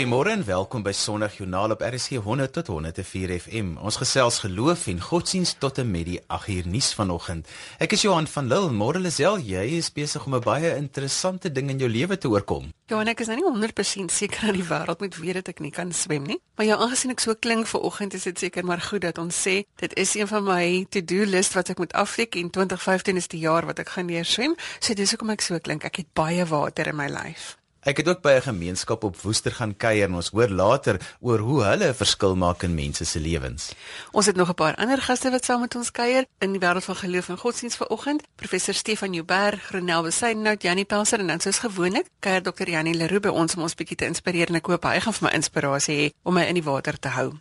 Goeiemôre en welkom by Sondagjoernaal op RC 100 tot 104 FM. Ons gesels geloof en godsdienst tot en met die 8 uur nuus vanoggend. Ek is Johan van Lille. Môre Lisel, jy is besig om 'n baie interessante ding in jou lewe te oorkom. Johan, ek is nou nie 100% seker dat die wêreld moet weet dat ek nie kan swem nie. Maar ja, aangesien ek so klink vir oggend, is dit seker maar goed dat ons sê dit is een van my to-do list wat ek moet afvik en 2015 is die jaar wat ek gaan leer swem. So dis hoekom ek so klink. Ek het baie water in my lyf. Ek het ook by 'n gemeenskap op Woester gaan kuier en ons hoor later oor hoe hulle 'n verskil maak in mense se lewens. Ons het nog 'n paar ander gaste wat saam met ons kuier in die wêreld van geloof en godsdienst vanoggend. Professor Stefan Jouberg, Renel Besaidnout, Janie Pelser en dan soos gewoonlik kuier Dr. Janie Leroux by ons om ons bietjie te inspireer en ek hoop hy gaan vir my inspirasie hê om my in die water te hou.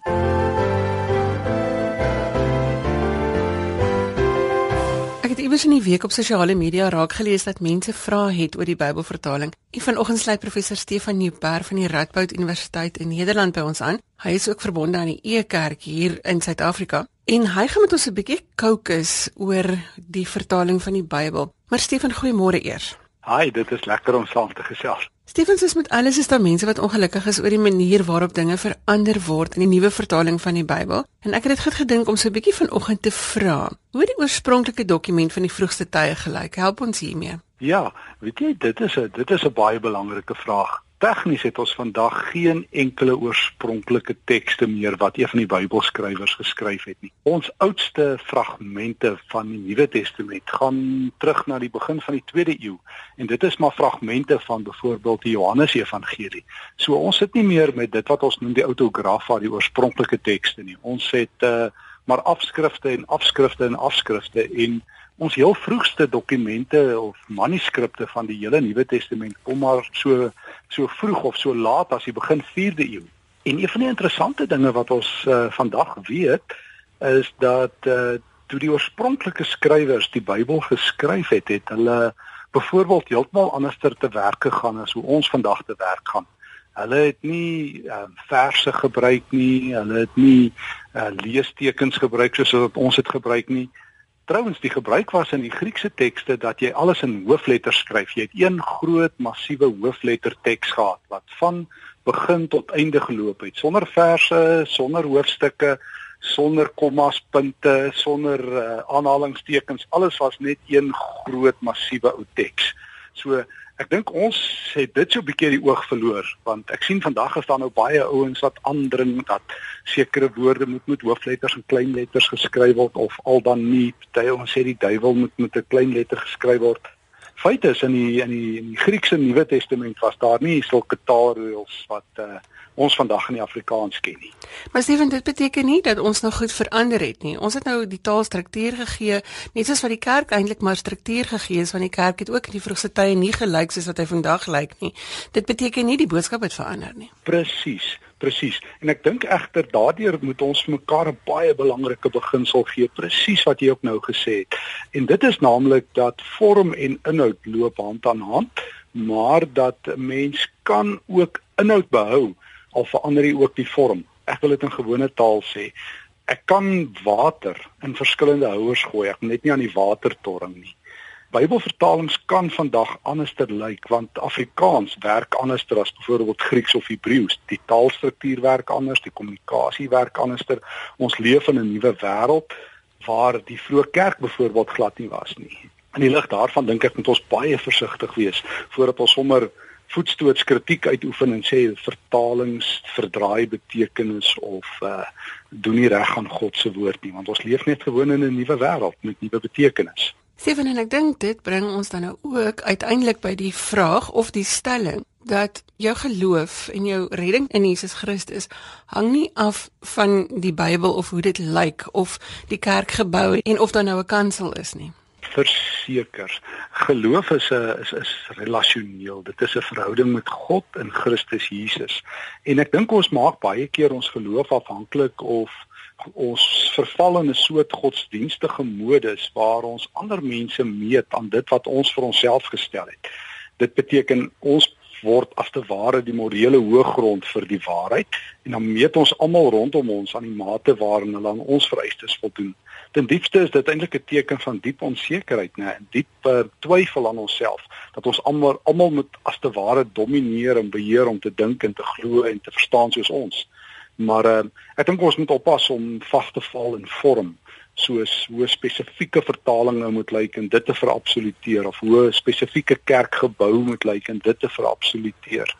Iewers in die week op sosiale media raak gelees dat mense vra het oor die Bybelvertaling. En vanoggend sluit professor Stefan Nieuwberg van die Radboud Universiteit in Nederland by ons aan. Hy is ook verbonde aan die E-kerk hier in Suid-Afrika en hy gaan met ons 'n bietjie kookus oor die vertaling van die Bybel. Maar Stefan, goeiemôre eers. Hi, dit is lekker om saam te gesels. Stevens is met alles is daar mense wat ongelukkig is oor die manier waarop dinge verander word in die nuwe vertaling van die Bybel. En ek het dit goed gedink om so 'n bietjie vanoggend te vra. Hoe die oorspronklike dokument van die vroegste tye gelyk? Help ons hiermee. Ja, weet jy, dit is 'n dit is 'n baie belangrike vraag. Tegnies het ons vandag geen enkele oorspronklike tekste meer wat een van die Bybelskrywers geskryf het nie. Ons oudste fragmente van die Nuwe Testament gaan terug na die begin van die 2de eeu en dit is maar fragmente van byvoorbeeld die Johannes Evangelie. So ons sit nie meer met dit wat ons noem die autografa, die oorspronklike tekste nie. Ons het uh, maar afskrifte en afskrifte en afskrifte en ons heel vroegste dokumente of manuskripte van die hele Nuwe Testament kom maar so so vroeg of so laat as die begin 4de eeu. En een van die interessante dinge wat ons uh, vandag weet is dat uh, toe die oorspronklike skrywers die Bybel geskryf het, het hulle byvoorbeeld heeltemal anders te werk gegaan as hoe ons vandag te werk gaan. Hulle het nie uh, verse gebruik nie, hulle het nie uh, leestekens gebruik soos wat ons dit gebruik nie. Trouwens die gebruik was in die Griekse tekste dat jy alles in hoofletters skryf. Jy het een groot massiewe hoofletter teks gehad wat van begin tot einde geloop het sonder verse, sonder hoofstukke, sonder kommas, punte, sonder uh, aanhalingstekens. Alles was net een groot massiewe ou teks. So Ek dink ons het dit so 'n bietjie die oog verloor want ek sien vandag is daar nou baie ouens wat aandring dat sekere woorde moet met hoofletters en kleinletters geskryf word of al dan nie. Party ons sê die duiwel moet met 'n klein letter geskryf word. Feit is in die in die, in die Griekse Nuwe Testament was daar nie sulke taalreëls wat uh, ons vandag in die Afrikaans ken nie. Maar Steven, dit beteken nie dat ons nou goed verander het nie. Ons het nou die taalstruktuur gegee, net soos wat die kerk eintlik maar struktuur gegee is, want die kerk het ook in die vroegste tye nie gelyk soos wat hy vandag lyk nie. Dit beteken nie die boodskap het verander nie. Presies. Presies. En ek dink egter daardeur moet ons mekaar 'n baie belangrike beginsel gee, presies wat jy ook nou gesê het. En dit is naamlik dat vorm en inhoud loop hand aan hand, maar dat 'n mens kan ook inhoud behou al verander jy ook die vorm. Ek wil dit in gewone taal sê. Ek kan water in verskillende houers gooi. Ek net nie aan die watertorring nie. Bybelvertalings kan vandag anderster lyk want Afrikaans werk anderster as byvoorbeeld Grieks of Hebreëus. Die taalstruktuur werk anders, die kommunikasie werk anderster. Ons leef in 'n nuwe wêreld waar die vroeë kerk byvoorbeeld glad nie was nie. In die lig daarvan dink ek moet ons baie versigtig wees voordat ons sommer voetstoots kritiek uitoefen en sê vertalings verdraai betekenis of uh doen nie reg aan God se woord nie want ons leef net gewoon in 'n nuwe wêreld met nuwe betekenis. Steven en ek dink dit bring ons dan nou ook uiteindelik by die vraag of die stelling dat jou geloof en jou redding in Jesus Christus hang nie af van die Bybel of hoe dit lyk of die kerkgebou en of daar nou 'n kansel is nie verseker. Geloof is 'n is is relasioneel. Dit is 'n verhouding met God in Christus Jesus. En ek dink ons maak baie keer ons geloof afhanklik of ons verval in 'n soort godsdienstige modus waar ons ander mense meet aan dit wat ons vir onsself gestel het. Dit beteken ons word as te ware die morele hoëgrond vir die waarheid en dan meet ons almal rondom ons aan die mate waarin hulle aan ons vereistes voldoen. Ten diepste is dit eintlik 'n teken van diep onsekerheid, né, en diep uh, twyfel aan onsself dat ons almal almal moet as te ware domineer en beheer om te dink en te glo en te verstaan soos ons. Maar uh, ek dink ons moet oppas om vas te val in vorm soos hoe spesifieke vertalinge moet lyk en dit te verabsoluteer of hoe spesifieke kerkgebou moet lyk en dit te verabsoluteer.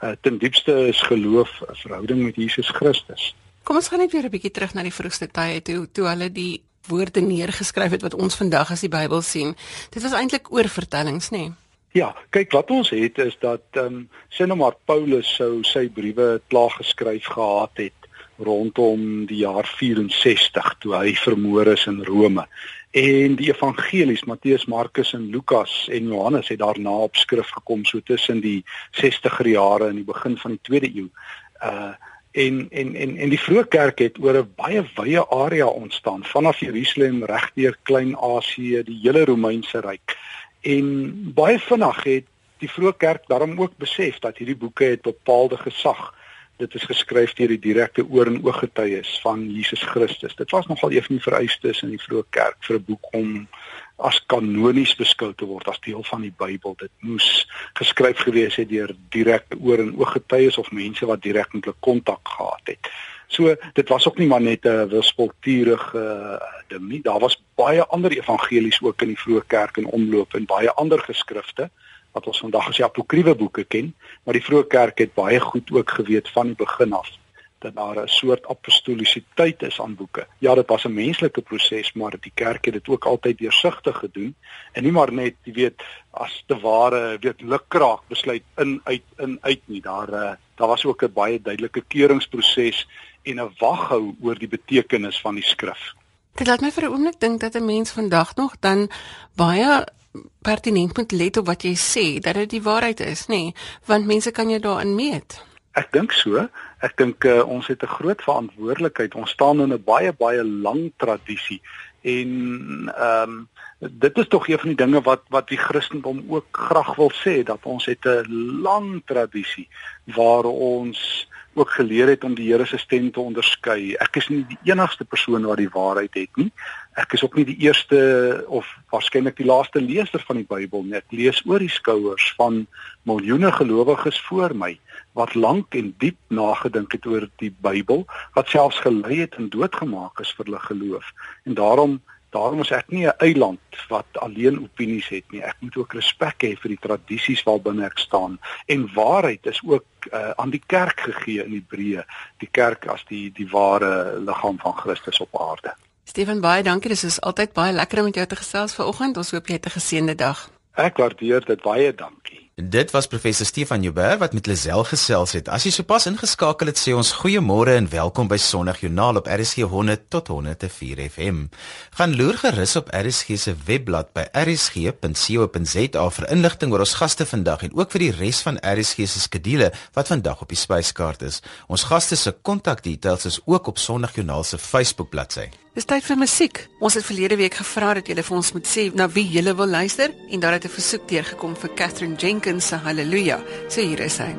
Uh, ten diepste is geloof 'n verhouding met Jesus Christus. Kom ons gaan net weer 'n bietjie terug na die vroegste tye toe toe hulle die woorde neergeskryf het wat ons vandag as die Bybel sien. Dit was eintlik oorvertellings, nê? Nee? Ja, kyk wat ons het is dat ehm um, sê nou maar Paulus sou sy briewe klaar geskryf gehad het rondom die jaar 64 toe hy vermoor is in Rome. En die evangelies Matteus, Markus en Lukas en Johannes het daarna op skrif gekom so tussen die 60er jare en die begin van die 2de eeu. Uh en en en en die vroeë kerk het oor 'n baie wye area ontstaan vanaf Jerusalem regdeur Klein-Asië, die hele Romeinse ryk. En baie vinnig het die vroeë kerk daarom ook besef dat hierdie boeke het bepaalde gesag dit is geskryf deur die direkte oor en oog getuies van Jesus Christus. Dit was nogal een van die vereistes in die vroeë kerk vir 'n boek om as kanonies beskou te word as deel van die Bybel. Dit moes geskryf gewees het deur direkte oor en oog getuies of mense wat direk met hulle kontak gehad het. So dit was ook nie maar net 'n wispelturige uh, ding nie. Daar was baie ander evangelies ook in die vroeë kerk in omloop en baie ander geskrifte wat ons vandag as die apokriewe boeke ken, maar die vroeë kerk het baie goed ook geweet van die begin af dat daar 'n soort apostolisiteit is aan boeke. Ja, dit was 'n menslike proses, maar die kerk het dit ook altyd deursigtig gedoen en nie maar net, jy weet, as te ware, weet lukraak besluit in uit in uit nie. Daar uh, daar was ook 'n baie duidelike keuringsproses en 'n waghou oor die betekenis van die skrif. Dit laat my vir 'n oomblik dink dat 'n mens vandag nog dan baie pertinent moet let op wat jy sê dat dit die waarheid is, nê? Nee, want mense kan jou daarin meet. Ek dink so. Ek dink uh, ons het 'n groot verantwoordelikheid. Ons staan in 'n baie baie lang tradisie en ehm um, dit is tog een van die dinge wat wat die Christendom ook graag wil sê dat ons het 'n lang tradisie waar ons ook geleer het om die Here se stem te onderskei. Ek is nie die enigste persoon wat die waarheid het nie. Ek is ook nie die eerste of waarskynlik die laaste leser van die Bybel nie. Ek lees oor die skouers van miljoene gelowiges voor my wat lank en diep nagedink het oor die Bybel, wat selfs gelei het en doodgemaak is vir hulle geloof. En daarom Daarom is ek nie 'n eiland wat alleen opinies het nie. Ek moet ook respek hê vir die tradisies waarbinne ek staan. En waarheid is ook uh, aan die kerk gegee in Hebreë, die kerk as die die ware liggaam van Christus op aarde. Steven baie dankie. Dit is altyd baie lekker om met jou te gesels vanoggend. Ons hoop jy het 'n geseënde dag. Ek waardeer dit baie dankie. Dit was professor Stefan Joubert wat met Lisel gesels het. As jy sopas ingeskakel het, sê ons goeiemôre en welkom by Sondag Joernaal op RSG 100 tot 104 FM. Gaan loer gerus op RSG se webblad by rsg.co.za vir inligting oor ons gaste vandag en ook vir die res van RSG se skedules wat vandag op die spyskaart is. Ons gaste se kontakdetails is ook op Sondag Joernaal se Facebook bladsy. Dis tyd vir musiek. Ons het verlede week gevra dat julle vir ons moet sê na wie julle wil luister en daar het 'n versoek deurgekom vir Catherine Jenkins se Hallelujah. So hier is hy.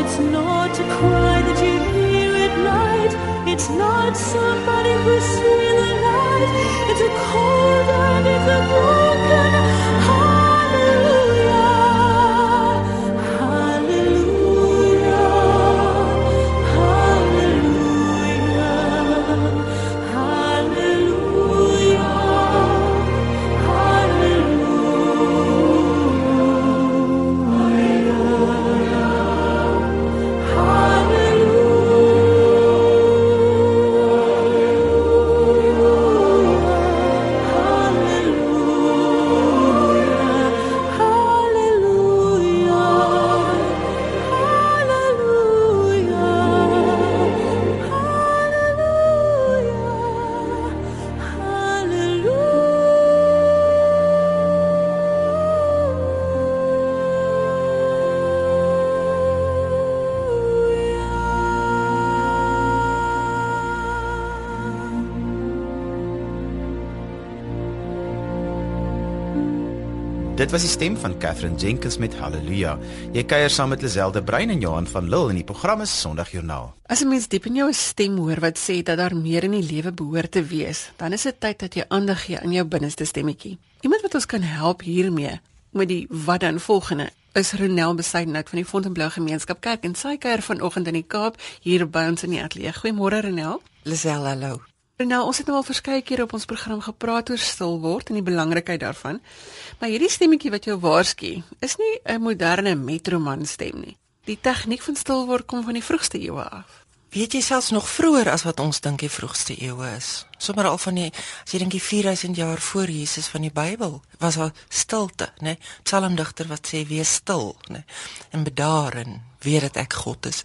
It's not a cry that you hear at night. It's not somebody who's seen the light. It's a cold and it's a broken Dit was die stem van Catherine Jenkins met Halleluja. Jy kuier saam met Liselde Brein en Johan van Lille in die program is Sondagjoernaal. As 'n mens diep in jou stem hoor wat sê dat daar meer in die lewe behoort te wees, dan is dit tyd dat jy aandag gee aan jou binneste stemmetjie. Iemand wat ons kan help hiermee met die wat dan volgende is Ronel Besuidenhout van die Fontainebleau Gemeenskap Kerk en sy kuier vanoggend in die Kaap hier by ons in die ateljee. Goeiemôre Ronel. Lisel, hallo. Nou, ons het nou al verskeie kere op ons program gepraat oor stil word en die belangrikheid daarvan. Maar hierdie stemmetjie wat jou waarsku, is nie 'n moderne metroman stem nie. Die tegniek van stil word kom van die vroegste eeue af. Weet jy selfs nog vroeër as wat ons dink die vroegste eeue is. Sommige al van die as jy dink die 4000 jaar voor Jesus van die Bybel was daar stilte, né? Nee? Psalmdigter wat sê wees stil, né? Nee? En bedaar en weet dat ek God is.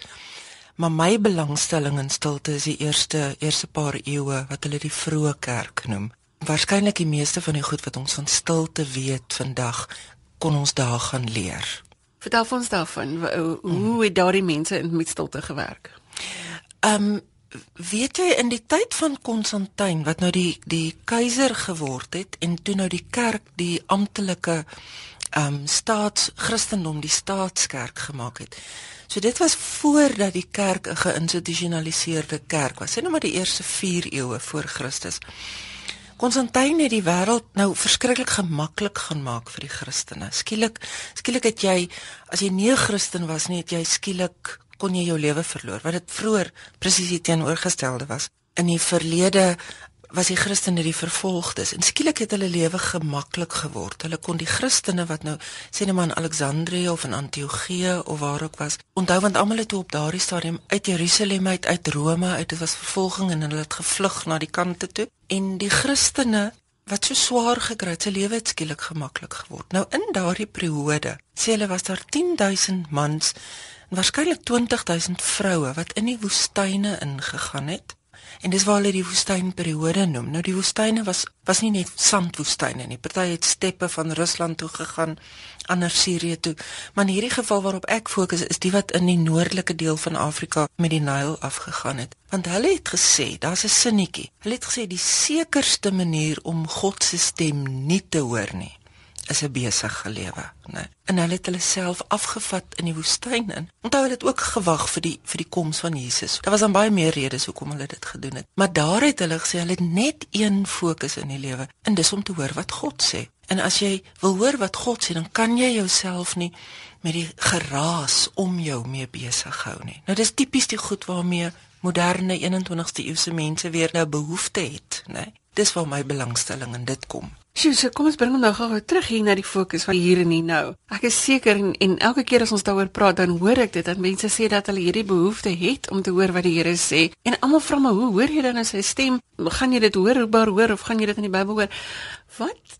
Maar my belangstelling in stilte is die eerste eerste paar eeue wat hulle die vroeë kerk noem. Waarskynlik die meeste van die goed wat ons van stilte weet vandag kon ons daar gaan leer. Vertel ons daarvan, hoe, hoe het daardie mense in met stilte gewerk? Ehm um, weet jy in die tyd van Konstantin wat nou die die keiser geword het en toe nou die kerk die amptelike ehm um, staats Christendom die staatskerk gemaak het. So dit was voordat die kerk 'n geïnstitusionaliseerde kerk was. Sê nou maar die eerste 4 eeue voor Christus. Konstantin het die wêreld nou verskriklik gemaklik gaan maak vir die Christene. Skielik, skielik het jy as jy nie 'n Christen was nie, het jy skielik kon jy jou lewe verloor wat dit vroeër presies teenoorgestelde was. In die verlede was die Christene die vervolgdes en skielik het hulle lewe gemaklik geword. Hulle kon die Christene wat nou sê net maar in Alexandrië of in Antiochië of waar ook was, onthou want almal het toe op daardie stadium uit Jerusalem uit uit Rome uit dit was vervolging en hulle het gevlug na die kante toe en die Christene wat so swaar gekry het, sy lewe het skielik gemaklik geword. Nou in daardie periode, sê hulle was daar 10000 mans en waarskynlik 20000 vroue wat in die woestyne ingegaan het En dis waar hulle die woestynperiode noem. Nou die woestyne was was nie net sandwoestyne nie. Party het steppe van Rusland toe gegaan, ander Sirië toe. Maar in hierdie geval waarop ek fokus is die wat in die noordelike deel van Afrika met die Nyl afgegaan het. Want hulle het gesê, daar's 'n sinnetjie. Hulle het gesê die sekerste manier om God se stem nie te hoor nie is 'n besige lewe, né? En hulle het hulle self afgevat in die woestyn in. Onthou hulle het ook gewag vir die vir die koms van Jesus. Daar was dan baie meer redes hoekom hulle dit gedoen het. Maar daar het hulle gesê hulle het net een fokus in die lewe, en dis om te hoor wat God sê. En as jy wil hoor wat God sê, dan kan jy jouself nie met die geraas om jou mee besig hou nie. Nou dis tipies die goed waarmee moderne 21ste eeuse mense weer nou behoefte het, né? Dis waar my belangstelling in dit kom. Sjoe, so kom ons bring hom nou gou terug hier na die fokus van hier en hier nou. Ek is seker en, en elke keer as ons daaroor praat, dan hoor ek dit dat mense sê dat hulle hierdie behoefte het om te hoor wat die Here sê. En almal vra my, hoe hoor jy dan sy stem? Gaan jy dit hoorbaar hoor of gaan jy dit in die Bybel hoor? Wat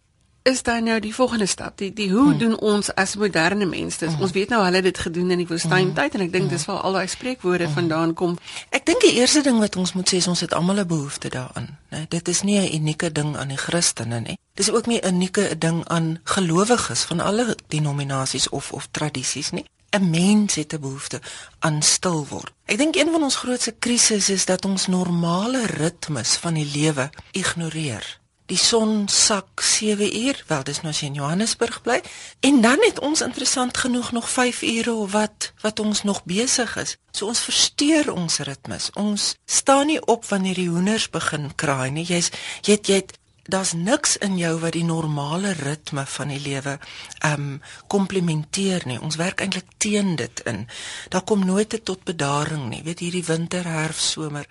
is dan nou die volgende stap? Die die hoe hmm. doen ons as moderne mense? Hmm. Ons weet nou hulle het dit gedoen in die woestyntyd hmm. en ek dink hmm. dis waar al daai spreekwoorde hmm. vandaan kom. Ek dink die eerste ding wat ons moet sê is ons het almal 'n behoefte daaraan, né? Dit is nie 'n unieke ding aan die Christene nie. Dis ook nie 'n unieke ding aan gelowiges van alle denominasies of of tradisies nie. 'n Mens het 'n behoefte aan stil word. Ek dink een van ons grootste krisisse is dat ons normale ritmes van die lewe ignoreer die son sak 7 uur, wel dis nou as jy in Johannesburg bly, en dan het ons interessant genoeg nog 5 ure of wat wat ons nog besig is. So ons versteur ons ritmes. Ons staan nie op wanneer die hoenders begin kraai nie. Jy's jy het, jy het daar's niks in jou wat die normale ritme van die lewe ehm um, komplementeer nie. Ons werk eintlik teen dit in. Daar kom nooit tot bedaring nie. Weet hierdie winter, herfs, somer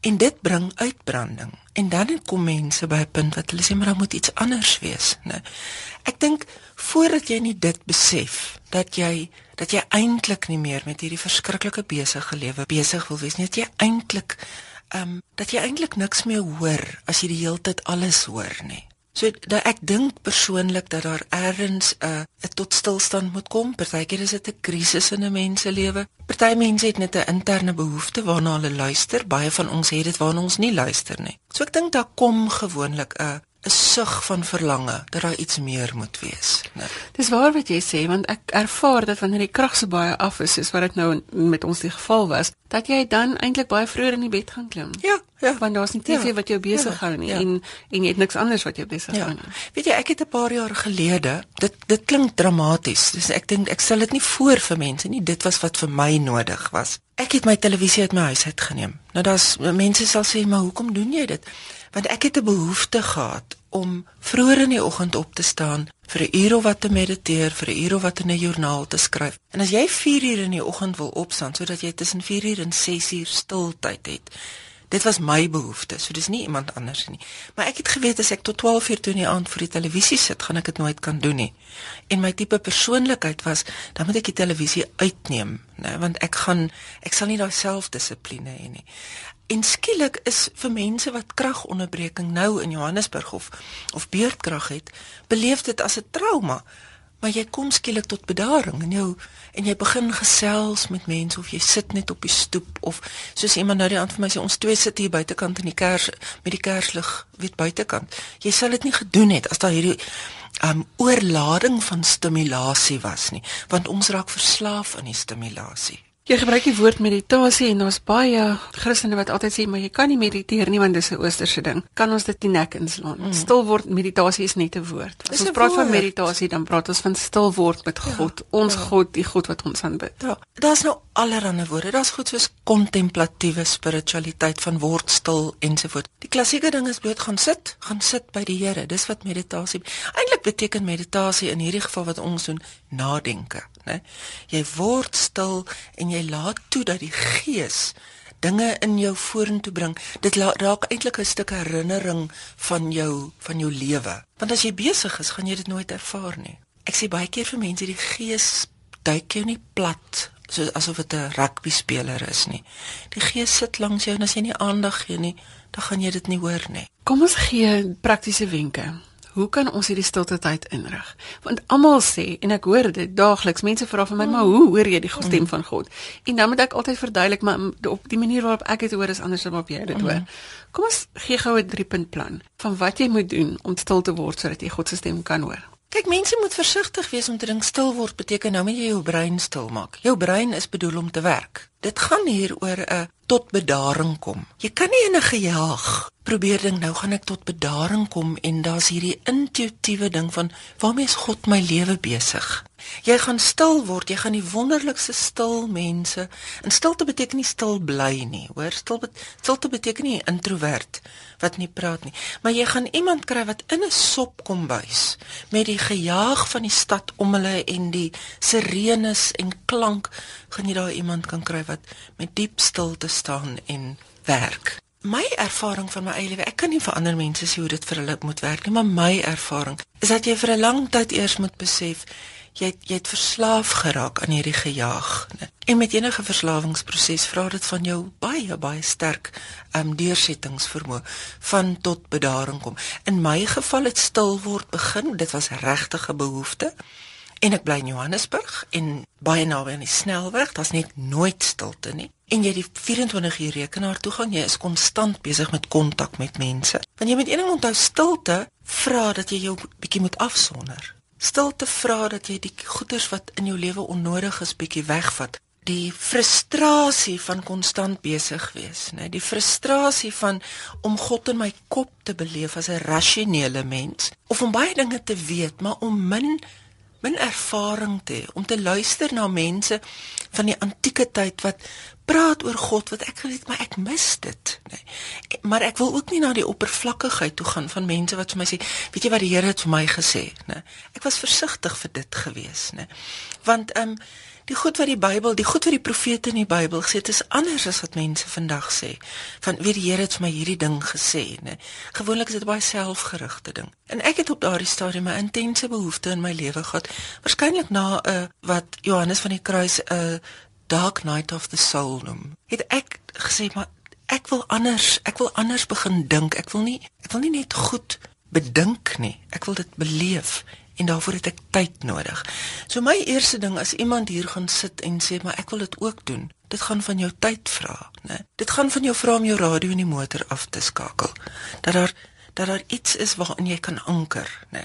En dit bring uitbranding. En dan kom mense by 'n punt wat hulle sê maar daar moet iets anders wees, né? Ek dink voordat jy nie dit besef dat jy dat jy eintlik nie meer met hierdie verskriklike besige lewe besig wil wees nie, dat jy eintlik ehm um, dat jy eintlik niks meer hoor as jy die hele tyd alles hoor nie. So dat ek dink persoonlik dat daar ergens 'n uh, 'n tot stilstand moet kom. Partykeer is dit 'n krisis in 'n mens se lewe. Party mense het net 'n interne behoefte waarna hulle luister. Baie van ons het dit waarna ons nie luister nie. So ek dink daar kom gewoonlik 'n 'n sug van verlange dat daar iets meer moet wees. Nee. Dis waar wat jy sê want ek ervaar dat wanneer die krag so baie af is, soos wat dit nou met ons die geval was, dat jy dan eintlik baie vroeër in die bed gaan klim. Ja, ja. Want daar's nie TV ja, wat jou besig ja, hou nie ja. en en jy het niks anders wat jou besig ja. hou nie. Weet jy, ek het 'n paar jaar gelede, dit dit klink dramaties. Dis ek dink ek sal dit nie voor vir mense nie. Dit was wat vir my nodig was. Ek het my televisie uit my huis uit geneem. Nou daar's mense sal sê, "Maar hoekom doen jy dit?" Want ek het 'n behoefte gehad om vroeër in die oggend op te staan vir 'n uur of wat te mediteer, vir 'n uur of wat in 'n joernaal te skryf. En as jy 4 uur in die oggend wil opstaan sodat jy tussen 4 uur en 6 uur stiltyd het, dit was my behoefte. So dis nie iemand anders nie. Maar ek het geweet as ek tot 12 uur toe in die aand voor die televisie sit, gaan ek dit nooit kan doen nie. En my tipe persoonlikheid was, dan moet ek die televisie uitneem, né, want ek gaan ek sal nie daai selfdissipline hê nie. En skielik is vir mense wat kragonderbreking nou in Johannesburg of of beurtkrag het, beleef dit as 'n trauma. Maar jy kom skielik tot bedaring en jou en jy begin gesels met mense of jy sit net op die stoep of soos iemand nou die aand vir my sê ons twee sit hier buitekant in die kers met die kerslig weet buitekant. Jy sal dit nie gedoen het as daar hierdie um oorlading van stimulasie was nie, want ons raak verslaaf aan die stimulasie. Jy gebruik die woord meditasie en daar's baie Christene wat altyd sê maar jy kan nie mediteer nie want dis 'n oosterse ding. Kan ons dit die nek inslaan? Mm. Stil word meditasie is net 'n woord. As ons praat woord. van meditasie dan praat ons van stil word met ja, God, ons ja. God, die God wat ons aanbid. Ja. Daar's nou allerlei woorde. Daar's goed soos kontemplatiewe spiritualiteit van word stil ensovoorts. Die klassieke ding is bloot gaan sit, gaan sit by die Here. Dis wat meditasie eintlik beteken meditasie in hierdie geval wat ons doen, nadenke né? Jy word stil en jy laat toe dat die gees dinge in jou vorentoe bring. Dit raak eintlik 'n stuk herinnering van jou van jou lewe. Want as jy besig is, gaan jy dit nooit ervaar nie. Ek sê baie keer vir mense die gees duik jou nie plat so asof dit 'n rugby speler is nie. Die gees sit langs jou en as jy nie aandag gee nie, dan gaan jy dit nie hoor nie. Kom ons gee praktiese wenke. Hoe kan ons hierdie stilte tyd inrig? Want almal sê en ek hoor dit daagliks. Mense vra vir my, "Maar hoe hoor jy die stem van God?" En dan moet ek altyd verduidelik, maar op die manier waarop ek dit hoor is anders as waarop jy dit hoor. Kom ons gee gou 'n 3-punt plan van wat jy moet doen om stil te word sodat jy God se stem kan hoor. Kyk, mense moet versigtig wees om te dink stil word beteken nou moet jy jou brein stil maak. Jou brein is bedoel om te werk. Dit gaan hier oor 'n tot bedaring kom. Jy kan nie in 'n gejaag probeer ding nou gaan ek tot bedaring kom en daar's hierdie intuïtiewe ding van waarmee is God my lewe besig? Jy gaan stil word, jy gaan die wonderlikste stil mense. En stilte beteken nie stil bly nie, hoor? Stil bet, stilte beteken nie introvert wat nie praat nie, maar jy gaan iemand kry wat in 'n sop kom bys met die gejaag van die stad om hulle en die sirenes en klank, gaan jy daar iemand kan kry wat met diep stilte staan en werk. My ervaring van my eie lewe, ek kan nie vir ander mense sê hoe dit vir hulle moet werk nie, maar my ervaring is dat jy vir 'n lang tyd eers moet besef jy het, jy het verslaaf geraak aan hierdie gejaag. En met enige verslawingsproses vra dit van jou baie baie sterk um deursettingsvermoë van tot bedaring kom. In my geval het stil word begin, dit was regtig 'n behoefte. En ek bly in Johannesburg en baie naby aan die snelweg, daar's net nooit stilte nie. En jy het die 24 uur rekenaar toegang, jy is konstant besig met kontak met mense. Want jy moet een ding onthou, stilte vra dat jy jou bietjie moet afsonder stilte vra dat jy die goeders wat in jou lewe onnodig is bietjie wegvat die frustrasie van konstant besig wees nê nee? die frustrasie van om God in my kop te beleef as 'n rasionele mens of om baie dinge te weet maar om min min ervaring te hê om te luister na mense van die antieke tyd wat praat oor God wat ek geweet maar ek mis dit nê. Nee. Maar ek wil ook nie na die oppervlakkigheid toe gaan van mense wat vir my sê, weet jy wat die Here het vir my gesê, nê. Nee. Ek was versigtig vir dit gewees, nê. Nee. Want ehm um, die goed wat die Bybel, die goed wat die profete in die Bybel gesê het, is anders as wat mense vandag sê. Van weet die Here het vir my hierdie ding gesê, nê. Gewoonlik is dit baie selfgerigte ding. En ek het op daardie stadium 'n intense behoefte in my lewe gehad, waarskynlik na 'n uh, wat Johannes van die Kruis 'n uh, Dark Night of the Soul noem. Het ek gesê maar ek wil anders, ek wil anders begin dink. Ek wil nie ek wil nie net goed bedink nie. Ek wil dit beleef en daarvoor het ek tyd nodig. So my eerste ding as iemand hier gaan sit en sê maar ek wil dit ook doen. Dit gaan van jou tyd vra, né? Dit gaan van jou vra om jou radio in die motor af te skakel. Dat daar dat daar iets is waarin jy kan anker, né?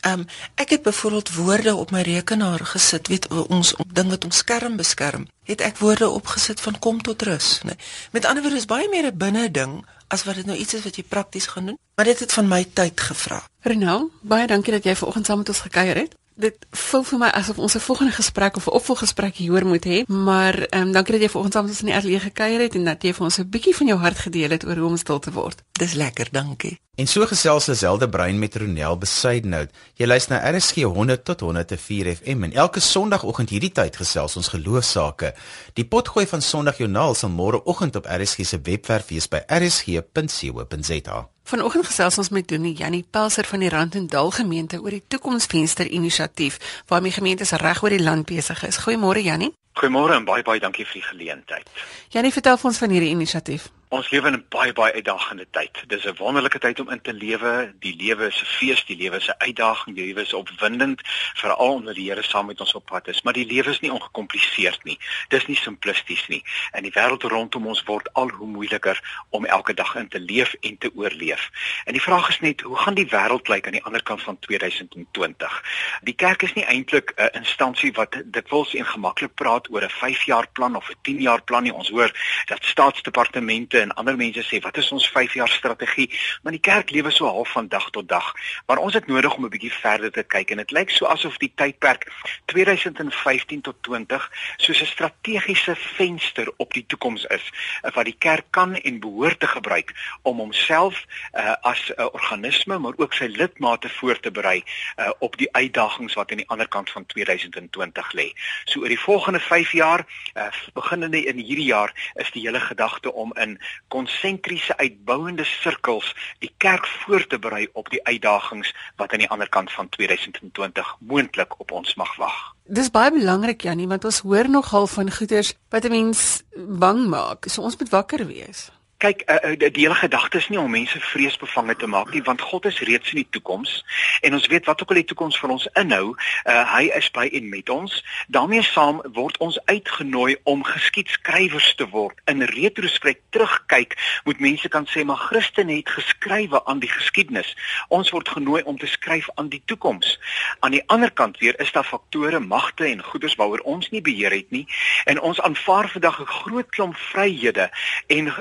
Ehm um, ek het byvoorbeeld woorde op my rekenaar gesit, weet ons ding wat ons skerm beskerm. Het ek woorde opgesit van kom tot rus, né? Met ander woorde is baie meer 'n binne ding as wat dit nou iets is wat jy prakties gaan doen, maar dit het van my tyd gevra. Renal, baie dankie dat jy vanoggend saam met ons gekuier het dit voel vir my asof ons 'n volgende gesprek of 'n opvolggesprek hier moet hê, maar ehm um, dankie dat jy vanoggend saam met ons in die ateljee gekuier het en dat jy vir ons 'n bietjie van jou hart gedeel het oor hoe om stil te word. Dis lekker, dankie. En so gesels Lazelde Brein met Ronel Besuidnout. Jy luister na RSG 100 tot 104 FM en elke Sondagoggend hierdie tyd gesels ons geloofsaake. Die potgooi van Sondagjoernaal sal môreoggend op RSG se webwerf wees by rsg.co.za. Vanoggend gesels ons met Donie Jannie Pelser van die Rand en Dal gemeente oor die Toekomsvenster inisiatief waarmee gemeentes reg oor die land besig is. Goeiemôre Jannie. Goeiemôre en baie baie dankie vir die geleentheid. Jannie, vertel vir ons van hierdie inisiatief. Ons lewe in 'n baie baie uitdagende tyd. Dis 'n wonderlike tyd om in te lewe. Die lewe is 'n fees, die lewe is 'n uitdaging, die lewe is opwindend, veral omdat die Here saam met ons op pad is. Maar die lewe is nie ongekompliseerd nie. Dis nie simplisties nie. En die wêreld rondom ons word al hoe moeiliker om elke dag in te leef en te oorleef. En die vraag is net, hoe gaan die wêreld lyk aan die ander kant van 2020? Die kerk is nie eintlik 'n instansie wat dikwels en gemaklik praat oor 'n 5-jaar plan of 'n 10-jaar plan nie. Ons hoor dat staatsdepartemente en ander mense sê wat is ons 5 jaar strategie? Maar die kerk lewe so half van dag tot dag. Maar ons het nodig om 'n bietjie verder te kyk en dit lyk so asof die tydperk 2015 tot 20 soos 'n strategiese venster op die toekoms is wat die kerk kan en behoort te gebruik om homself uh, as 'n uh, organisme maar ook sy lidmate voor te berei uh, op die uitdagings wat aan die ander kant van 2020 lê. So oor die volgende 5 jaar uh, beginnende in hierdie jaar is die hele gedagte om in konsentriese uitbouende sirkels die kerk voor te berei op die uitdagings wat aan die ander kant van 2020 moontlik op ons mag wag. Dis baie belangrik Janie want ons hoor nogal van goeters wat 'n mens bang maak. So ons moet wakker wees. Kyk, uh, die, hele gedagte is nie om mense vreesbevange te maak nie, want God is reeds in die toekoms en ons weet wat ook al die toekoms vir ons inhou, uh, hy is by en met ons. daarmee saam word ons uitgenooi om geskiedskrywers te word. In retrospek terugkyk, moet mense kan sê maar Christen het geskrywe aan die geskiedenis. Ons word genooi om te skryf aan die toekoms. Aan die ander kant weer is daar faktore, magte en goederes waaroor ons nie beheer het nie en ons aanvaar vandag 'n groot klomp vryhede en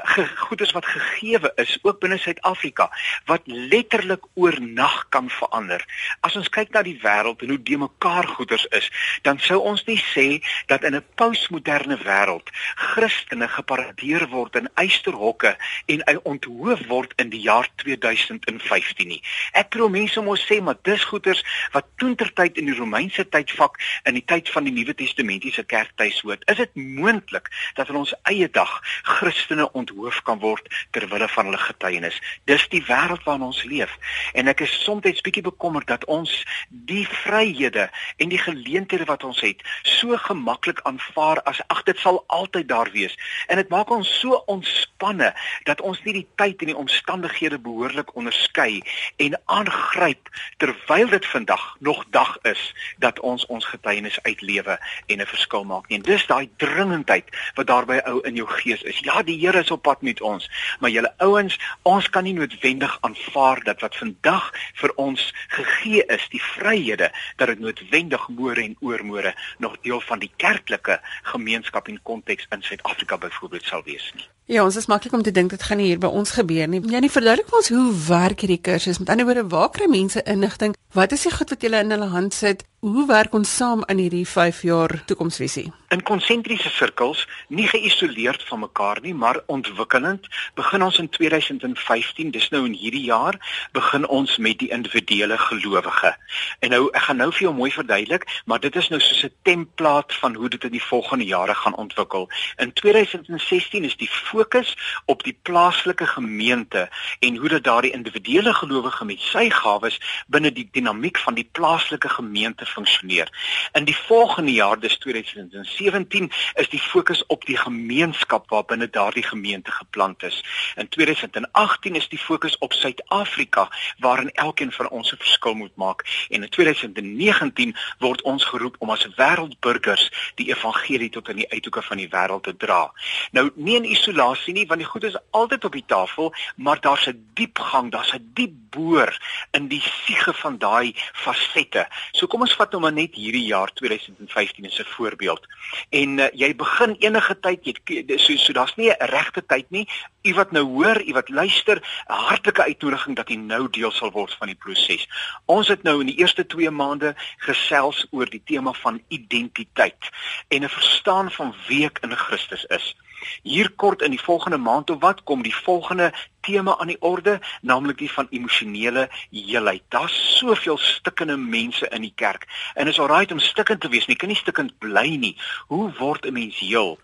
goederes wat gegeewe is ook binne Suid-Afrika wat letterlik oornag kan verander. As ons kyk na die wêreld en hoe de mekaar goederes is, dan sou ons nie sê dat in 'n postmoderne wêreld Christene geparadeer word in eysterhokke en onthoof word in die jaar 2015 nie. Ek probeer mense mos sê maar dis goederes wat toentertyd in die Romeinse tydvak in die tyd van die Nuwe Testamentiese kerk tuis hoort. Is dit moontlik dat in ons eie dag Christene onthoof kan kan word ter wille van hulle getuienis. Dis die wêreld waarin ons leef en ek is soms bietjie bekommerd dat ons die vryhede en die geleenthede wat ons het so gemaklik aanvaar as ag dit sal altyd daar wees. En dit maak ons so ontspanne dat ons nie die tyd en die omstandighede behoorlik onderskei en aangryp terwyl dit vandag nog dag is dat ons ons getuienis uitlewe en 'n verskil maak. En dis daai dringendheid wat daarby ou in jou gees is. Ja, die Here is op pad met ons. Maar julle ouens, ons kan nie noodwendig aanvaar dat wat vandag vir ons gegee is, die vryhede, dat dit noodwendig môre en oormôre nog deel van die kerklike gemeenskap en konteks in Suid-Afrika byvoorbeeld sal wees nie. Ja, ons is maklik om te dink dit gaan hier by ons gebeur nie. Jy nie verduidelik vir ons hoe werk hierdie kursus? Met ander woorde, waar kry mense inligting? Wat is die goed wat julle in hulle hand sit? Hoe werk ons saam in hierdie 5 jaar toekomsvisie? In konsentriese sirkels, nie geïsoleerd van mekaar nie, maar ontwikkelend, begin ons in 2015, dis nou in hierdie jaar, begin ons met die individuele gelowige. En nou ek gaan nou vir jou mooi verduidelik, maar dit is nou soos 'n template van hoe dit in die volgende jare gaan ontwikkel. In 2016 is die fokus op die plaaslike gemeente en hoe dat daardie individuele gelowige met sy gawes binne die dinamiek van die plaaslike gemeente funksioneer. In die volgende jaar, dis 2017, is die fokus op die gemeenskap waarbinne daardie gemeente geplant is. In 2018 is die fokus op Suid-Afrika waarin elkeen van ons 'n verskil moet maak en in 2019 word ons geroep om as wêreldburgers die evangelie tot aan die uithoeke van die wêreld te dra. Nou nie in isolasie nie want die goed is altyd op die tafel, maar daar's 'n diep gang, daar's 'n diep boor in die siege van daai fasette. So kom ons vat nou maar net hierdie jaar 2015 as 'n voorbeeld. En uh, jy begin enige tyd jy so so daar's nie 'n regte tyd nie. U wat nou hoor, u wat luister, 'n hartlike uitnodiging dat u nou deel sal word van die proses. Ons het nou in die eerste 2 maande gesels oor die tema van identiteit en 'n verstaan van wie ek in Christus is. Hier kort in die volgende maand of wat kom die volgende tema aan die orde, naamlik die van emosionele heelheid. Daar's soveel stikkende mense in die kerk. En is alraai om stikkend te wees, nie kan nie stikkend bly nie. Hoe word 'n mens heel?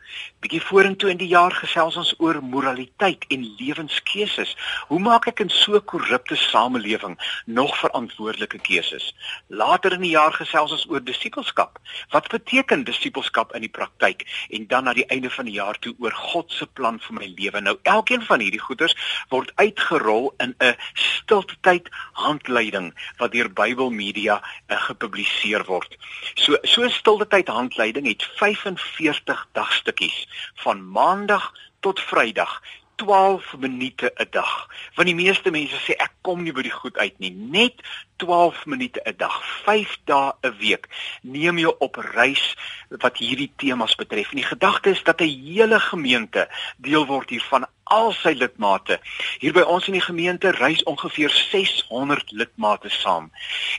Bietjie vorentoe in die jaar gesels ons oor moraliteit en lewenskeuses. Hoe maak ek in so 'n korrupte samelewing nog verantwoordelike keuses? Later in die jaar gesels ons oor disippelskap. Wat beteken disippelskap in die praktyk? En dan na die einde van die jaar toe oor God se plan vir my lewe. Nou elkeen van hierdie goeters word uitgerol in 'n stiltetyd handleiding wat deur Bybel Media uh, gepubliseer word. So so stiltetyd handleiding het 45 dagstukkies van maandag tot vrydag 12 minute 'n dag. Want die meeste mense sê ek kom nie by die goed uit nie. Net 12 minute 'n dag, 5 dae 'n week. Neem jou op reis wat hierdie temas betref. En die gedagte is dat 'n hele gemeente deel word hiervan al sy lidmate. Hier by ons in die gemeente reis ongeveer 600 lidmate saam.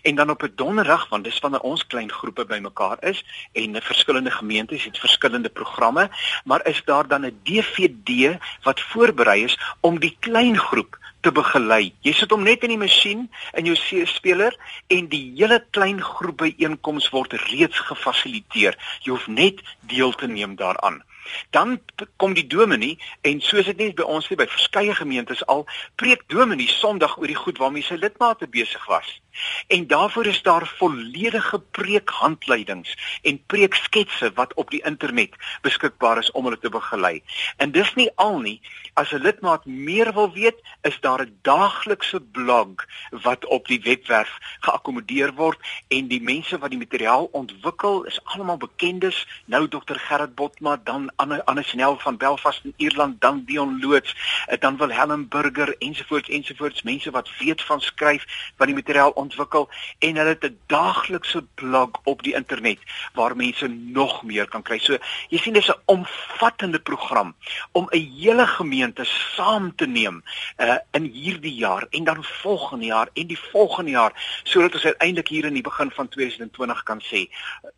En dan op 'n donderdag, want dis wanneer ons klein groepe bymekaar is en verskillende gemeentes het verskillende programme, maar is daar dan 'n DVD wat voorberei is om die klein groep te begelei. Jy sit hom net in die masjien in jou speler en die hele klein groep byeenkoms word reeds gefasiliteer. Jy hoef net deel te neem daaraan. Dan kom die dominee en soos dit net by ons nie by verskeie gemeentes al preek dominee Sondag oor die goed waarmee sy lidmate besig was. En daarvoor is daar volledige preekhandleidings en preeksketse wat op die internet beskikbaar is om hulle te begelei. En dis nie al nie, as 'n lidmaat meer wil weet, is daar 'n daaglikse blog wat op die webwerf geakkommodeer word en die mense wat die materiaal ontwikkel is almal bekendes, nou Dr Gerrit Botma, dan Anne Snell van Belfast in Ierland, dan Dion Loots, eh, dan Wilhelm Burger ensovoorts ensovoorts, mense wat weet van skryf, wat die materiaal ontwikkel en hulle het 'n daaglikse blog op die internet waar mense nog meer kan kry. So jy sien dis 'n omvattende program om 'n hele gemeente saam te neem uh, in hierdie jaar en dan volgende jaar en die volgende jaar sodat ons uiteindelik hier in die begin van 2020 kan sê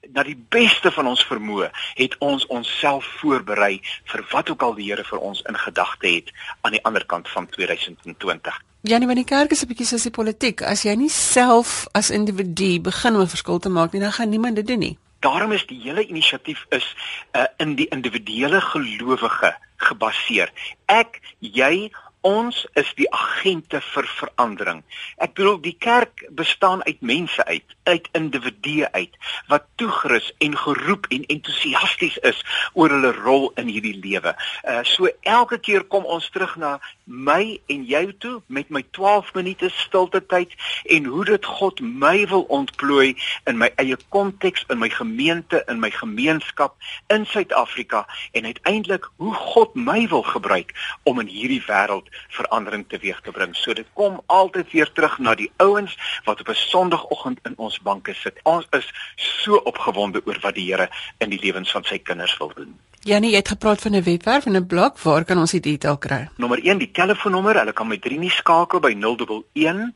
dat die beste van ons vermoë het ons onsself voorberei vir wat ook al die Here vir ons in gedagte het aan die ander kant van 2020. Janie, wanneer die kerk is 'n bietjie soos die politiek, as jy nie self as individu begin om 'n verskil te maak nie, dan gaan niemand dit doen nie. Daarom is die hele inisiatief is uh, in die individuele gelowige gebaseer. Ek, jy, ons is die agente vir verandering. Ek bedoel die kerk bestaan uit mense uit, uit individue uit wat toegerus en geroep en entoesiasties is oor hulle rol in hierdie lewe. Uh so elke keer kom ons terug na my en jou toe met my 12 minute stilte tyd en hoe dit God my wil ontplooi in my eie konteks, in my gemeente, in my gemeenskap in Suid-Afrika en uiteindelik hoe God my wil gebruik om in hierdie wêreld verandering teweeg te bring. So dit kom altyd weer terug na die ouens wat op 'n Sondagoggend in ons banke sit. Ons is so opgewonde oor wat die Here in die lewens van sy kinders wil doen. Janie, jy het gepraat van 'n webwerf en 'n blog. Waar kan ons die detail kry? Nommer 1, die telefoonnommer. Hulle kan my drie nie skakel by 011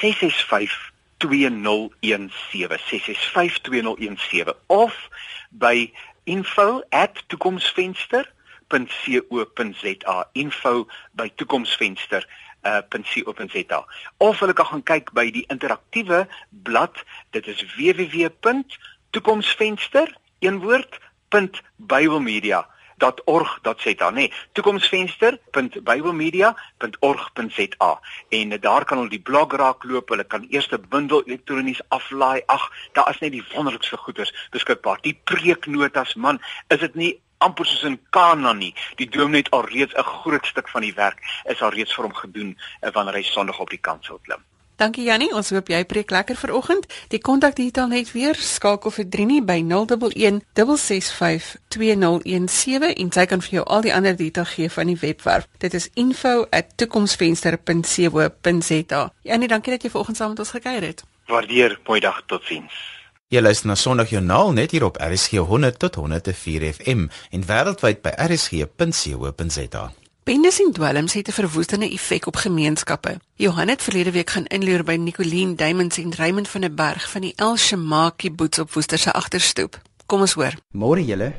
665 2017 665 2017 of by info@toekomsvenster toekomsvenster.co.za info by toekomsvenster uh .co.za of hulle kan gaan kyk by die interaktiewe blad dit is www.toekomsvenster een woord .bybelmedia .org.za nee toekomsvenster.bybelmedia.org.za en daar kan hulle die blog raakloop hulle kan eers 'n bundel elektronies aflaai. Ag daar is net die wonderlikste goeders beskikbaar. Die preeknotas man is dit nie amper soos in Kanaan nie. Die dominee het alreeds 'n groot stuk van die werk is alreeds vir hom gedoen eh, wanneer hy Sondag op die kansel klim. Dankie Jannie, ons hoop jy preek lekker vir oggend. Die kontak detail net weer skakel vir Drinie by 011 665 2017 en sy kan vir jou al die ander detail gee van die webwerf. Dit is info@toekomsvenster.co.za. Jannie, dankie dat jy vanoggend saam met ons gekuier het. Waardeer, mooi dag, totsiens. Jy luister na Sondagjoernaal net hier op RSG 100 tot 104 FM en wêreldwyd by rsg.co.za. Bendes en dwelms het 'n verwoestende effek op gemeenskappe. Johan het verlede week gaan inloer by Nicoline Diamonds en Raymond van der Berg van die El Shemaki boets op Woester se agterstoep. Kom ons hoor. Môre julle.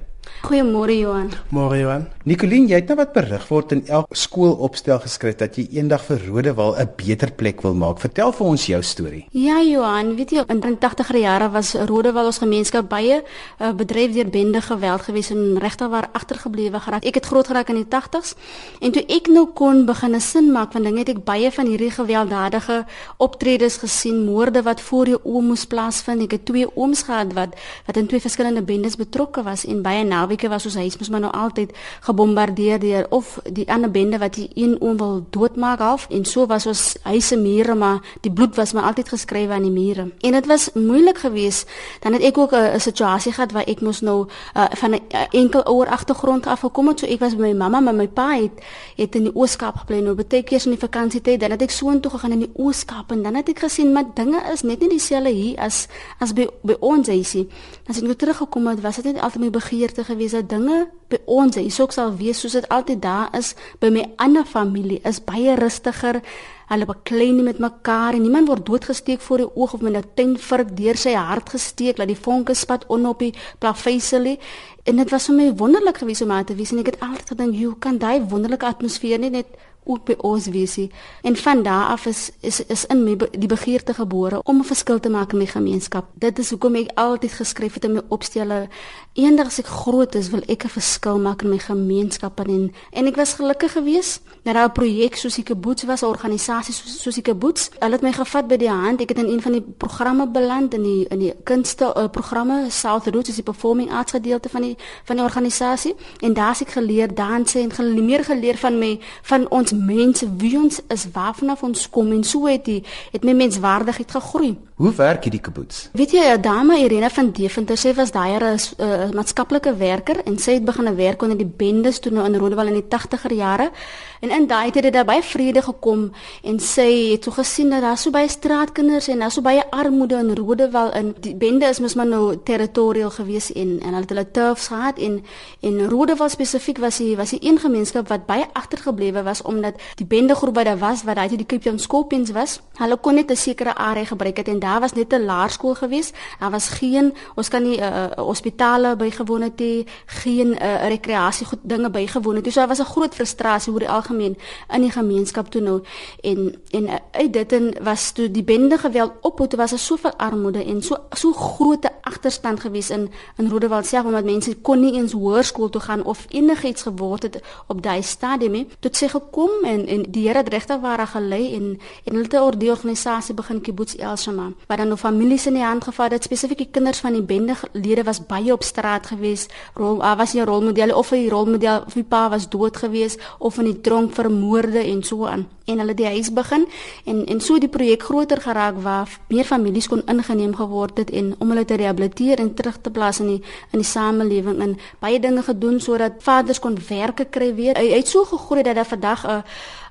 Goeiemôre Johan. Môre Johan. Nicoline, jy het nou wat berig word in elke skool opstel geskryf dat jy eendag vir Rodewal 'n beter plek wil maak. Vertel vir ons jou storie. Ja Johan, weet jy in die 80er jare was Rodewal ons gemeenskap baie uh, bedryf deur bende geweld gewees en regtig waar agtergeblewe geraak. Ek het groot geraak in die 80s en toe ek nou kon begin 'n sin maak van dinge het ek baie van hierdie gewelddadige optredes gesien, moorde wat voor jou oë moes plaasvind. Ek het twee ooms gehad wat wat in twee verskillende bendes betrokke was en baie naweke was ons huis mos maar nou altyd gebombardeer deur of die ander bende wat die een oom wil doodmaak half en so was ons huise mure maar die bloed was maar altyd geskrywe aan die mure. En dit was moeilik geweest dan het ek ook 'n situasie gehad waar ek mos nou uh, van 'n enkel ouer agtergrond af gekom het. So ek was by my mamma maar my pa het het in die Ooskaap gebly. Nou baie keer in die vakansietyd dan het ek soontoe gegaan in die Ooskaap en dan het ek gesien maar dinge is net nie dieselfde hier as as by by ons huisie. As ek nou teruggekom het was dit net altyd my begeerte gewees dat dinge by ons hier sou sal wees soos dit altyd daar is by my ander familie is baie rustiger. Hulle beklei nie met mekaar en niemand word doodgesteek voor die oog of met 'n tenvurk deur sy hart gesteek dat die vonke spat on op die plafyselie. En dit was vir my wonderlik gewees om aan te wees en ek het altyd gedink, "Hoe kan daai wonderlike atmosfeer nie net ook by ons weesie en van daar af is is is in my die begeerte gebore om 'n verskil te maak in my gemeenskap. Dit is hoekom ek altyd geskryf het in my opstelle eendag as ek groot is wil ek 'n verskil maak in my gemeenskap en en ek was gelukkig geweest dat daar 'n projek soos die Kibbutz was, 'n organisasie soos, soos die Kibbutz. Hulle het my gevat by die hand. Ek het in een van die programme beland in die in die kunste uh, programme South Roots is die performing arts gedeelte van die van die organisasie en daar het ek geleer danse en geleer meer geleer van my van ons mense wie ons is waarvan ons kom en so het die het my menswaardigheid gegroei. Hoe werk hierdie kibbutz? Weet jy, 'n dame Irene van Deventer, sy was daai 'n uh, maatskaplike werker en sy het begin werk onder die bendes toe nou in Rondewal in die 80er jare. En in daai tyd het daar baie vrede gekom en sy het so gesien dat daar so baie straatkinders en daar so baie armoede in Rondewal in die bende is mos maar nou territorial gewees en en hulle het hulle turfs gehad en en Rondewal spesifiek was die was die een gemeenskap wat baie agtergeblewe was omdat die bendegroep wat daar was wat daai die Cape Town Scorpions was, hulle kon net 'n sekere area gebruik het en daar was net 'n laerskool gewees. Daar was geen ons kan nie uh, hospitale bygewoon het nie, geen uh, rekreasie goed dinge bygewoon het nie. So daar was 'n groot frustrasie oor die algemeen in die gemeenskap toe nou. En en uh, uit dit en was toe die bende geweld op toe was daar soveel armoede en so so groot agterstand gewees in in Rodewald self omdat mense kon nie eens hoërskool toe gaan of enigiets geword het op daai stadium nie. Tot sy gekom en en die Here het regtig waar gelei en en hulle het 'n orde organisasie begin Kibbutz Elshama waar dan nou families in die hand gevat het. Spesifiek die kinders van die bende lede was baie op straat gewees. Rol uh, was 'n rolmodel of 'n rolmodel of die pa was dood gewees of in die tronk vermoorde en so aan. En hulle die huis begin en en so die projek groter geraak waar meer families kon ingeneem geword het en om hulle te rehabiliteer en terug te plaas in die in die samelewing en baie dinge gedoen sodat vaders kon werke kry weer. Hy, hy het so gegroei dat daar vandag 'n uh,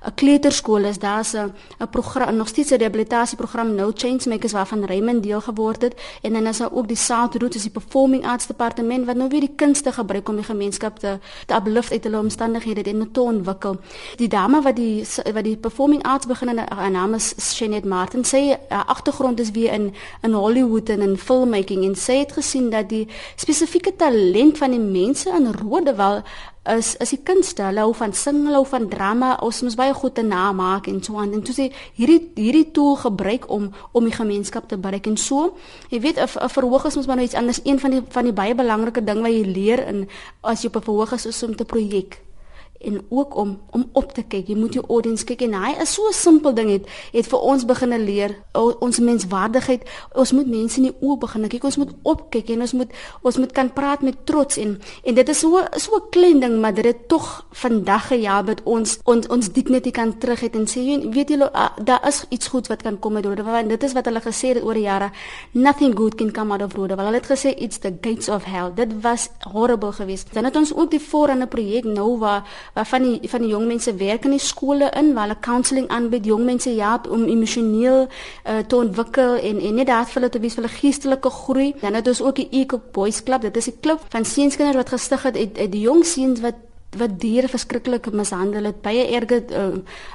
'n kleuterskool is daar's 'n program nog steeds 'n rehabilitasieprogram No Changemakers waarvan Raymond deel geword het en dan is daar ook die South Route is die performing arts departement wat nou weer die kunste gebruik om die gemeenskap te te uplift uit hulle omstandighede en te ontwikkel. Die dame wat die wat die performing arts begin en haar naam is Shenet Martin. Sy agtergrond is weer in in Hollywood en in filmmaking en sy het gesien dat die spesifieke talent van die mense in Rodewal is is die kunste. Hulle hou van sing, hulle hou van drama. Ons moet baie goed te namaak en so aan. En toe sê hierdie hierdie tool gebruik om om die gemeenskap te bereik en so. Jy weet 'n verhoog is mos maar nou iets anders. Een van die van die baie belangrike ding wat jy leer in as jy op 'n verhoog is, is om te projek en ook om om op te kyk. Jy moet jou audience kyk en hy is so 'n simpel ding het het vir ons begin leer ons menswaardigheid. Ons moet mense in die oë begin kyk. Ons moet opkyk en ons moet ons moet kan praat met trots en en dit is so so 'n klein ding maar dit het tog vandag gehelp dat ons ons ons dignity kan terug het en sê jy weet julle uh, daar is iets goed wat kan kom met Rodewal en dit is wat hulle gesê het oor die jare. Nothing good can come out of Rodewal. Hulle het gesê it's the gates of hell. Dit was horrible geweest. Dan het ons ook die voorhande projek nou waar waarvan die van die jong mense werk in die skole in waar hulle counselling aanbied jong mense help om emosioneel uh, te ontwikkel en en net daar vir hulle te wees vir hulle geestelike groei. Dan het ons ook die Eco Boys Club. Dit is 'n klub van seuns wat gestig het uit, uit die jong seuns wat wat diere verskriklik mishandel het, baie erge uh,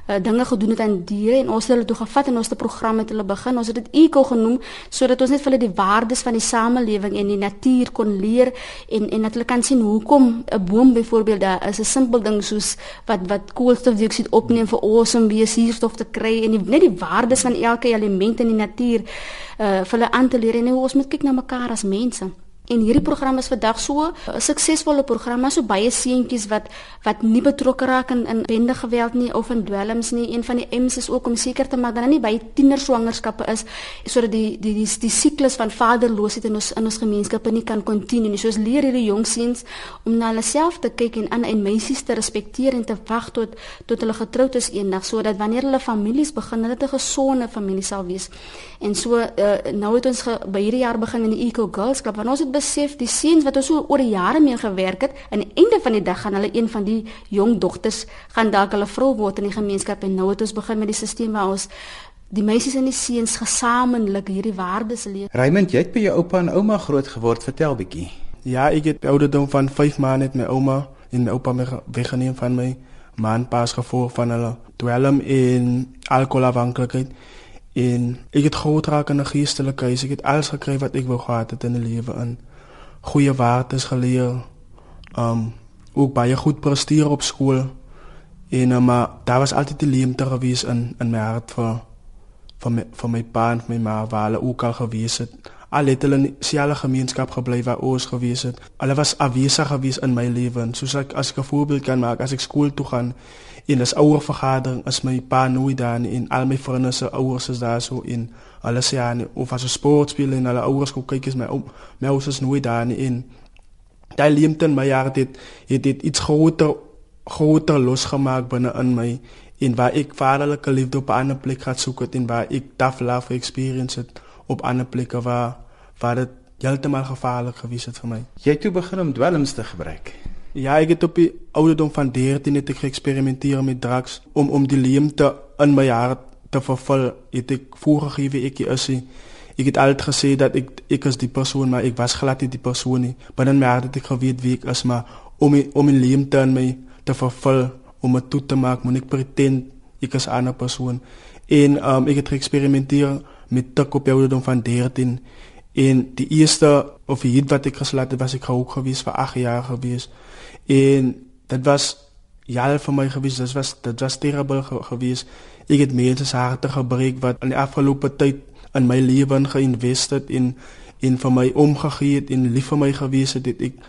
uh, dinge gedoen het aan diere en ons het hulle toe gevat en ons het 'n program met hulle begin. Ons het dit eco genoem sodat ons net vir hulle die waardes van die samelewing en die natuur kon leer en en dat hulle kan sien hoekom 'n boom byvoorbeeld daar is 'n simpel ding soos wat wat koolstofdioksied opneem vir ons om weer suurstof te kry en die, net die waardes van elke element in die natuur uh, vir hulle aan te leer en hoe ons moet kyk na mekaar as mense. En hierdie program is vandag so 'n uh, suksesvolle program, maar so baie seentjies wat wat nie betrokke raak in in bende geweld nie of in dwelms nie. Een van die M's is ook om seker te maak dat hulle nie by tienerswangerskappe is sodat die die die die siklus van vaderloosheid in ons in ons gemeenskappe nie kan kontinueer nie. So ons leer hierdie jong seuns om na hulle self te kyk en aan en meisies te respekteer en te wag tot tot hulle getroud is eendag sodat wanneer hulle families begin, hulle 'n gesonde familie sal wees. En so uh, nou het ons ge, by hierdie jaar begin in die Eco Girls Club want ons het besef die seuns wat ons so oor die jare mee gewerk het, aan die einde van die dag gaan hulle een van die jong dogters gaan dalk hulle vrou word in die gemeenskap en nou het ons begin met die stelsel waar ons die meisies en die seuns gesamentlik hierdie waardes leer. Raymond, jy het by jou oupa en ouma groot geword, vertel bietjie. Ja, ek het ouderdom van 5 maande met my ouma en my oupa my weggeneem van my man pas gevolg van hulle dwelm in alkoholafhanklikheid. En ek het groot raak in 'n geestelike huis. Ek het alles gekry wat ek wou gehad het in die lewe in goeie waardes geleer. Um ook baie goed presteer op skool. En um, maar daar was altyd die leemte gewees in in my hart vir vir my vir my pa en my ma waar hulle ook al gewees het al het hulle in dieselfde gemeenskap gebly waar ons gewees het. Hulle was afwesig gewees in my lewe. Soos ek as ek 'n voorbeeld kan maak, as ek skool toe gaan en as ouer vergadering is my pa nooit daar nie en al my vriende se ouers is daar so in alles ja nie of as 'n sport speel en hulle ouers kom kyk is my ou my ouers is nooit daar nie en daai leemte in my hart het het dit iets groter groter losgemaak binne in my en waar ek vaderlike liefde op 'n ander plek gaan soek het en waar ek tough love experience het op ander plekke waar waar dit heeltemal gevaarlik gewees het vir my. Jy het toe begin om dwelms te gebruik. Ja, ek het op die ouderdom van 13 het ek geëksperimenteer met drugs om om die leemte in my hart te vervul. Het ek voorgegee wie ek is. Ek het altyd gesê dat ek ek is die persoon, maar ek was glad nie die persoon nie. Binne my hart het ek geweet wie ek is, maar om om 'n leemte in my te vervul om dit toe te maak, moet ek pretend ek is 'n ander persoon. En um, ek het geëksperimenteer met tik op ouderdom van 13 en die eerste of die hit wat ek geslaat het was ek ook gewees vir 8 jaar gewees. En dit was jaal vir my gewees, dit was dit was terrible gewees. Ek het mense se harte gebreek wat in die afgelope tyd in my lewe geïnvesteer in en vir my omgegee het en lief vir my gewees het, het ek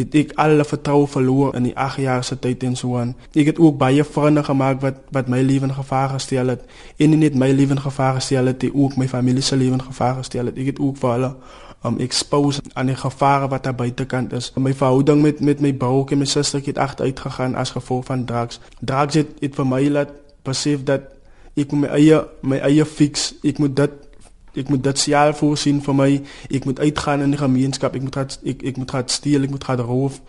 het ek alle vertroue verloor in die 8 jaar se tyd en so aan. Ek het ook baie vriende gemaak wat wat my lewe in gevaar gestel het en nie net my lewe in gevaar gestel het, die ook my familie se lewe in gevaar gestel het. Ek het ook vir hulle om um, expose aan die gevare wat daar buitekant is. My verhouding met met my broer en my suster het agteruit gegaan as gevolg van drugs. Drugs het, het vir my laat besef dat ek my eie my eie fix, ek moet dit ek moet dit self voorsien vir my. Ek moet uitgaan in die gemeenskap. Ek moet gaan ek ek moet gaan steel, ek moet gaan roof.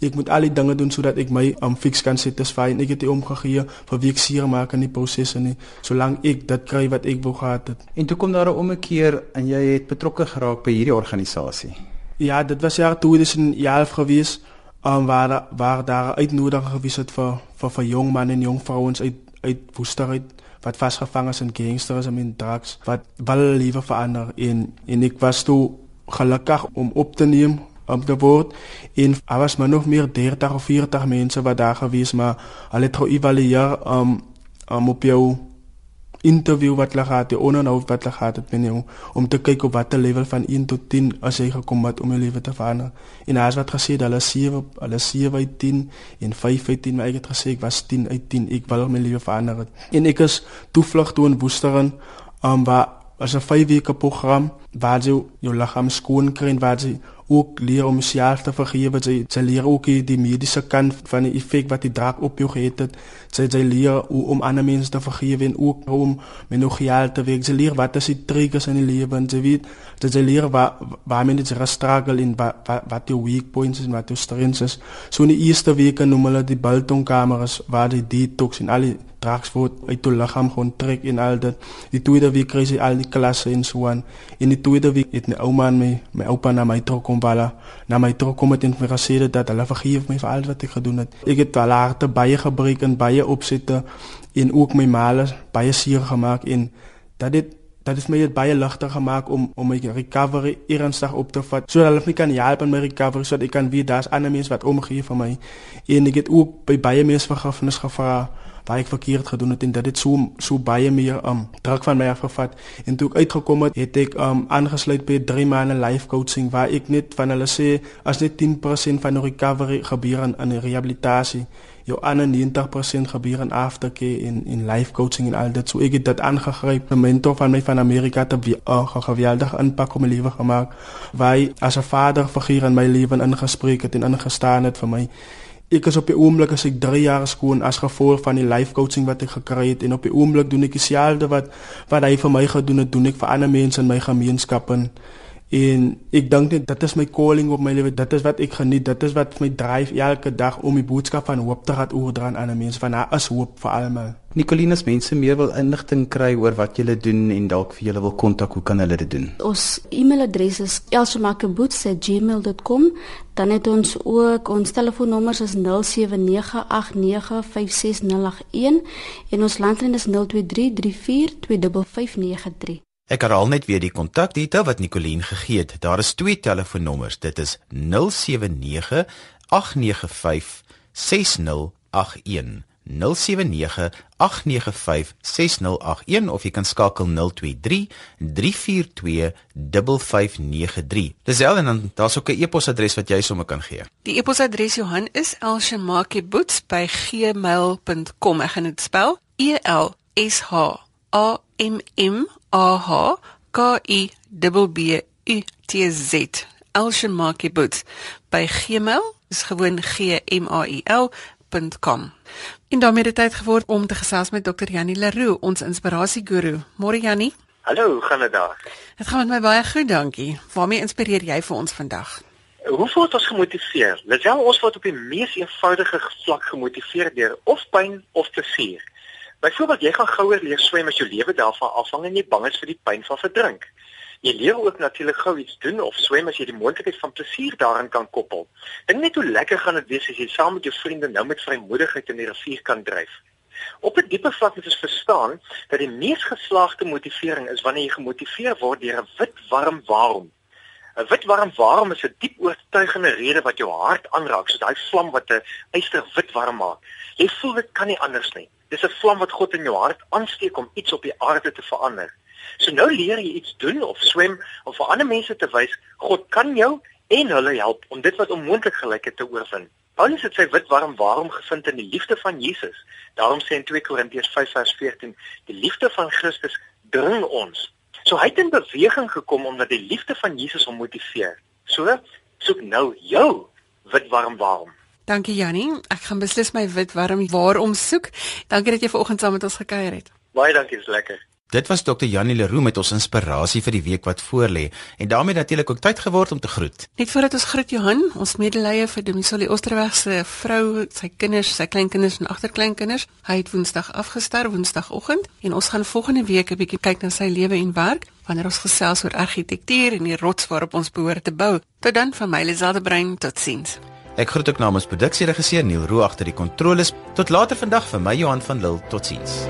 Ek moet al die dinge doen sodat ek my um, fix kan satisfy en ek het dit omgegee vir wie ek seer maak in die prosesse nie. Solank ek dit kry wat ek wou gehad het. En toe kom daar 'n ommekeer en jy het betrokke geraak by hierdie organisasie. Ja, dit was jaar 2011 gewees. Um, waar waar daar uitnodiging gewees het vir vir vir jong manne en jong vrouens uit uit Woester uit wat vasgevang is in gangsters en drugs wat wel lewe verander. En en ek was toe gelukkig om op te neem op die woord en daar was maar nog meer 30 of 40 mense wat daar gewees maar hulle het geëvalueer um, um op jou interview wat hulle gehad het, onderhoud wat hulle gehad het met jou om te kyk op watter level van 1 tot 10 as jy gekom het om jou lewe te verander. En het wat gesê dat hulle 7, hulle 7 uit 10 en 5 uit 10, maar ek het gesê ek was 10 uit 10. Ek wil my lewe verander het. En ek is toevlug toe in Woesteren, um waar as 'n 5 weke program waar jy jou liggaam skoon kry en waar jy ook leer om jouself te vergewe. Jy jy leer ook die mediese kant van die effek wat die draak op jou gehad het. Jy jy leer hoe om ander mense te vergewe en ook om met nog geld te werk. Jy leer wat is die triggers in die lewe en jy weet jy jy leer waar waar mense rus struggle en wat wat, wat jou weak points is en wat jou strengths is. So in die eerste weke noem hulle die Biltong kameras waar die detox en al die drugs word uit jou liggaam gaan trek en al dit. Die tweede week kry jy al die klasse en so aan. In die tweede week het my ouma en my my oupa na my toe kom bala. Na my toe kom het en vir gesê dat hulle vergeef my vir al wat ek gedoen het. Ek het al harte baie gebreek en baie opsette en ook my male baie seer gemaak en dat dit dat het my baie ligter gemaak om om my recovery ernstig op te vat sodat hulle my kan help in my recovery sodat ek kan weet daar's ander mense wat omgee vir my en ek het ook by baie mense vergifnis gevra baie verkeerd gedoen het en dit het so so baie meer um druk van my afgevat en toe ek uitgekom het het ek um aangesluit by 3 maande life coaching waar ek net van hulle sê as net 10% van recovery gebeur in in rehabilitasie jou ander 90% gebeur in aftercare en in life coaching en al dit. So ek het dit aangegryp. 'n mentor van my van Amerika te uh, geweldig inpak om my lewe gemaak waar hy as 'n vaderfiguur in my lewe ingespreek het en ingestaan het vir my Ek is op die oomblik as ek 3 jaar skoon as gevolg van die life coaching wat ek gekry het en op die oomblik doen ek dieselfde wat wat hy vir my gedoen het, doen ek vir ander mense in my gemeenskap en en ek dink net dit is my calling op my lewe. Dit is wat ek geniet. Dit is wat my dryf elke dag om die boodskap van hoop te gaan oordra aan ander mense van daar is hoop vir almal. Nicolinas mense meer wil inligting kry oor wat jy doen en dalk vir julle wil kontak, hoe kan hulle dit doen? Ons e-mailadres is elsemakerboots@gmail.com. Dan het ons ook ons telefoonnommers is 0798956081 en ons landlyn is 0233425593. Ek herhaal net weer die kontakdetail wat Nicoline gegee het. Daar is twee telefoonnommers. Dit is 079 895 6081. 079 895 079 895 6081 of jy kan skakel 023 342 5593. Dis al en dan daar's ook 'n e-posadres wat jy sommer kan gee. Die e-posadres Johan is elshemakieboots@gmail.com. Ek gaan dit spel: E L S H A M M A H K I B B U T Z. elshemakieboots@gmail is gewoon G M A I L www.rsg.com. En daarmee het dit tyd geword om te gesels met Dr. Janie Leroux, ons inspirasieguru. Môre Janie. Hallo, hoe gaan dit daar? Dit gaan met my baie goed, dankie. Waarmee inspireer jy vir ons vandag? Hoe word ons gemotiveer? Lisel ons word op die mees eenvoudige vlak gemotiveer deur of pyn of plesier. Byvoorbeeld, jy gaan gouer leer swem as jou lewe daarvan afhang en jy bang is vir die pyn van verdrink. Jy leer ook natuurlik gou iets doen of swem as jy die moontlikheid van plesier daarin kan koppel. Dink net hoe lekker gaan dit wees as jy saam met jou vriende nou met vrymoedigheid in die rivier kan dryf. Op 'n dieper vlak moet ons verstaan dat die mees geslaagde motivering is wanneer jy gemotiveer word deur 'n wit warm waarom. 'n Wit warm waarom is 'n diep oortuigende rede wat jou hart aanraak, soos daai vlam wat 'n yster wit warm maak. Jy voel dit kan nie anders nie. Dis 'n vlam wat God in jou hart aansteek om iets op die aarde te verander. So nou leer jy iets doen of swem om vir ander mense te wys God kan jou en hulle help om dit wat onmoontlik gelyk het te oorwin. Paulus het sy wit warm waarom gevind in die liefde van Jesus. Daarom sê in 2 Korintiërs 5:14, die liefde van Christus dring ons. So hy het in beweging gekom omdat die liefde van Jesus hom motiveer. So soek nou jou wit warm waarom. Dankie Jannie, ek gaan beslis my wit warm waarom soek. Dankie dat jy vanoggend saam met ons gekuier het. Baie dankie, dis lekker. Dit was Dr. Janie Leroux met ons inspirasie vir die week wat voorlê en daarmee natuurlik ook tyd geword om te groet. Net voordat ons groet Johan, ons medelee vir Domisoli Osterweg se vrou, sy kinders, sy kleinkinders en agterkleinkinders. Hy het Woensdag afgestar, Woensdagoggend en ons gaan volgende week 'n bietjie kyk na sy lewe en werk wanneer ons gesels oor argitektuur en die rots waarop ons behoort te bou. Tot dan van my Liselde Brein, totsiens. Ek groet ook namens produksieregisseur Neil Roo agter die kontroles. Tot later vandag vir my Johan van Lille. Totsiens.